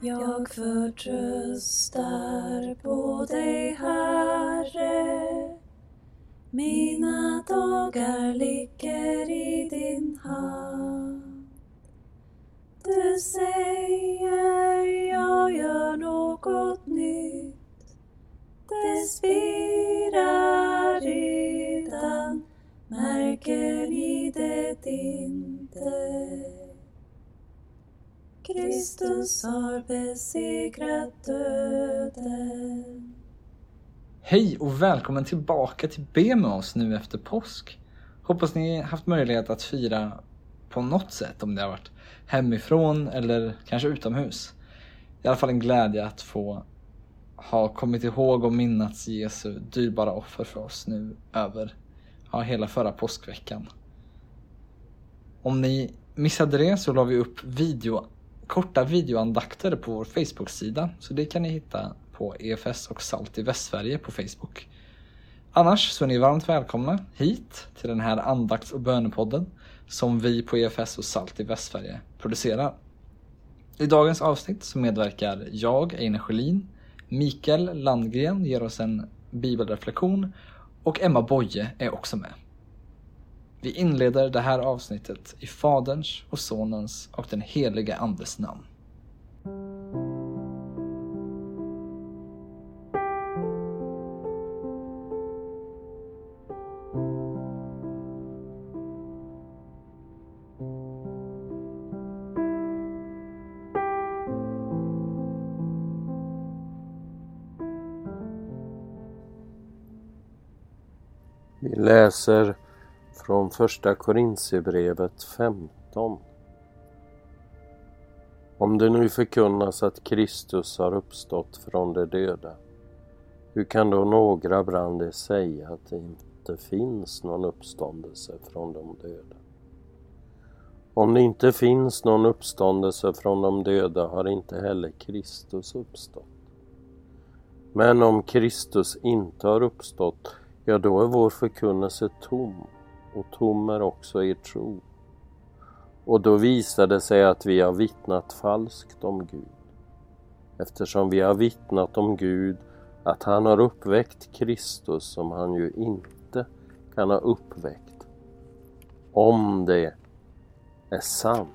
Jag förtröstar på dig, Herre. Mina dagar ligger i din hand. Du säger jag gör något nytt. Det spirar redan, märker ni det inte? Kristus har besegrat döden. Hej och välkommen tillbaka till Be med oss nu efter påsk. Hoppas ni haft möjlighet att fira på något sätt om det har varit hemifrån eller kanske utomhus. I alla fall en glädje att få ha kommit ihåg och minnats Jesu dyrbara offer för oss nu över ja, hela förra påskveckan. Om ni missade det så la vi upp video, korta videoandakter på vår Facebook-sida så det kan ni hitta på EFS och Salt i Västsverige på Facebook. Annars så är ni varmt välkomna hit till den här andakts och bönepodden som vi på EFS och Salt i Västsverige producerar. I dagens avsnitt så medverkar jag, Einar Sjölin, Mikael Landgren ger oss en bibelreflektion och Emma Boye är också med. Vi inleder det här avsnittet i Faderns och Sonens och den helige Andes namn. Vi läser från första Korintierbrevet 15. Om det nu förkunnas att Kristus har uppstått från de döda, hur kan då några bland er säga att det inte finns någon uppståndelse från de döda? Om det inte finns någon uppståndelse från de döda har inte heller Kristus uppstått. Men om Kristus inte har uppstått ja då är vår förkunnelse tom och tom är också er tro. Och då visar det sig att vi har vittnat falskt om Gud. Eftersom vi har vittnat om Gud att han har uppväckt Kristus som han ju inte kan ha uppväckt. Om det är sant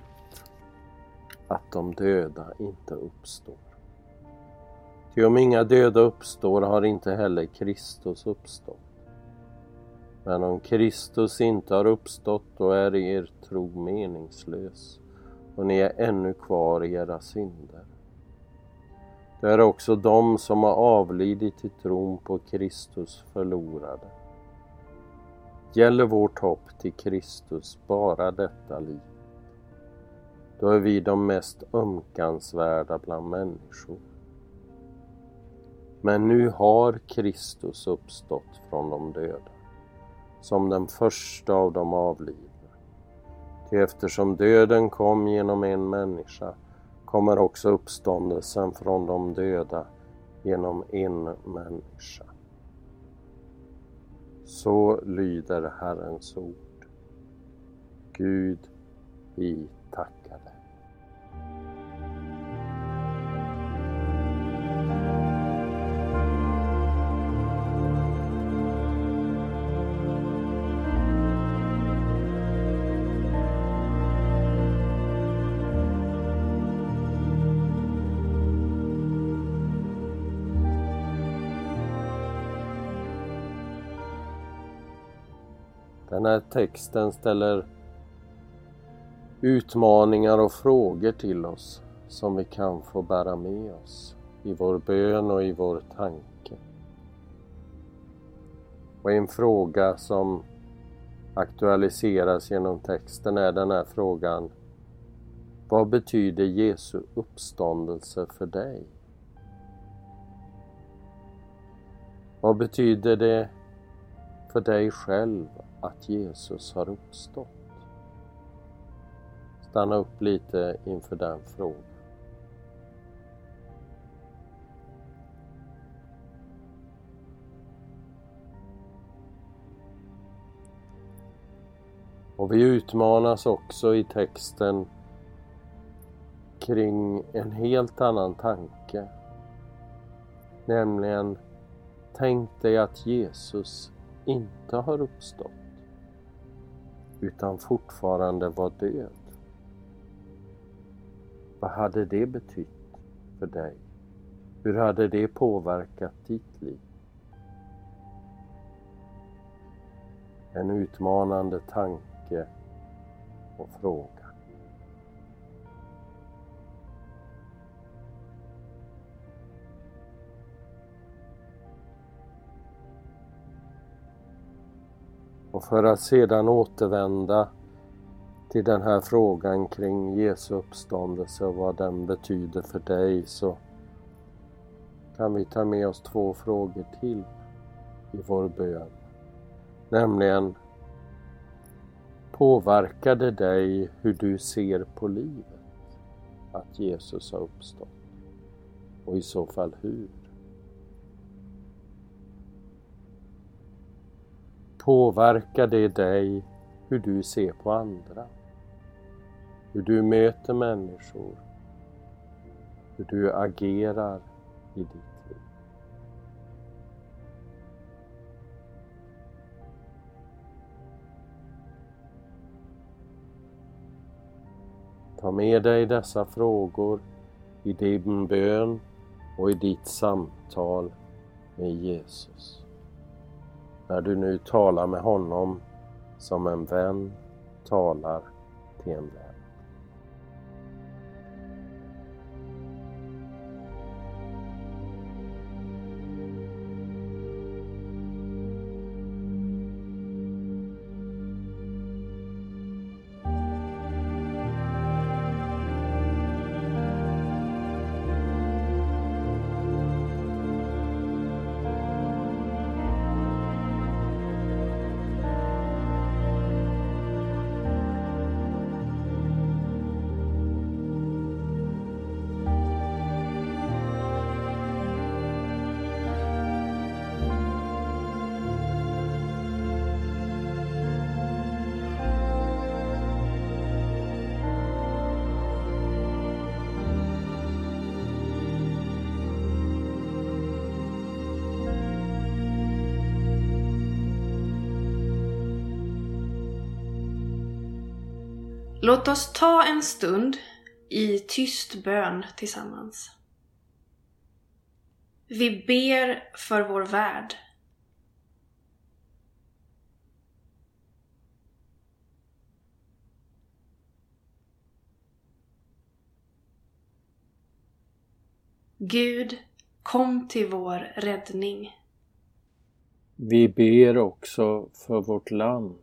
att de döda inte uppstår. Ty om inga döda uppstår har inte heller Kristus uppstått. Men om Kristus inte har uppstått, då är er tro meningslös och ni är ännu kvar i era synder. Det är också de som har avlidit i tron på Kristus förlorade. Gäller vårt hopp till Kristus bara detta liv, då är vi de mest ömkansvärda bland människor. Men nu har Kristus uppstått från de döda som den första av de avlidna. Ty eftersom döden kom genom en människa kommer också uppståndelsen från de döda genom en människa. Så lyder Herrens ord. Gud, vi tackar dig. När texten ställer utmaningar och frågor till oss som vi kan få bära med oss i vår bön och i vår tanke. Och en fråga som aktualiseras genom texten är den här frågan Vad betyder Jesu uppståndelse för dig? Vad betyder det för dig själv att Jesus har uppstått? Stanna upp lite inför den frågan. Och vi utmanas också i texten kring en helt annan tanke. Nämligen, tänk dig att Jesus inte har uppstått utan fortfarande var död. Vad hade det betytt för dig? Hur hade det påverkat ditt liv? En utmanande tanke och fråga. Och för att sedan återvända till den här frågan kring Jesu uppståndelse och vad den betyder för dig så kan vi ta med oss två frågor till i vår bön. Nämligen Påverkar det dig hur du ser på livet att Jesus har uppstått? Och i så fall hur? Påverkar det dig hur du ser på andra? Hur du möter människor? Hur du agerar i ditt liv? Ta med dig dessa frågor i din bön och i ditt samtal med Jesus när du nu talar med honom som en vän talar till en vän. Låt oss ta en stund i tyst bön tillsammans. Vi ber för vår värld. Gud, kom till vår räddning. Vi ber också för vårt land.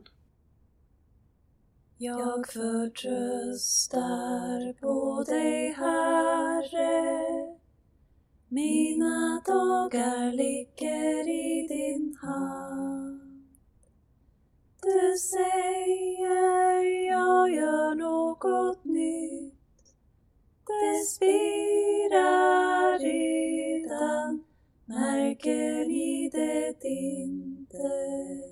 Jag förtröstar på dig, Herre. Mina dagar ligger i din hand. Du säger jag gör något nytt. Det spirar redan, märker ni det inte?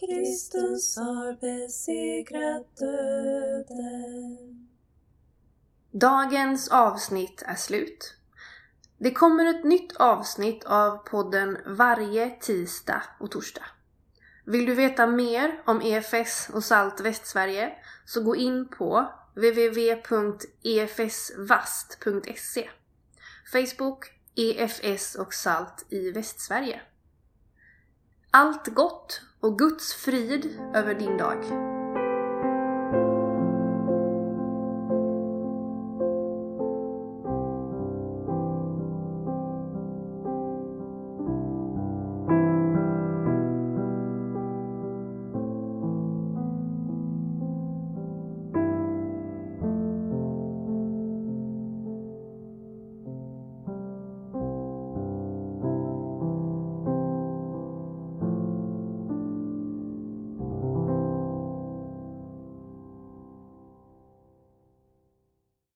Kristus har besegrat döden. Dagens avsnitt är slut. Det kommer ett nytt avsnitt av podden varje tisdag och torsdag. Vill du veta mer om EFS och Salt Västsverige så gå in på www.efsvast.se Facebook EFS och Salt i Västsverige. Allt gott och Guds frid över din dag.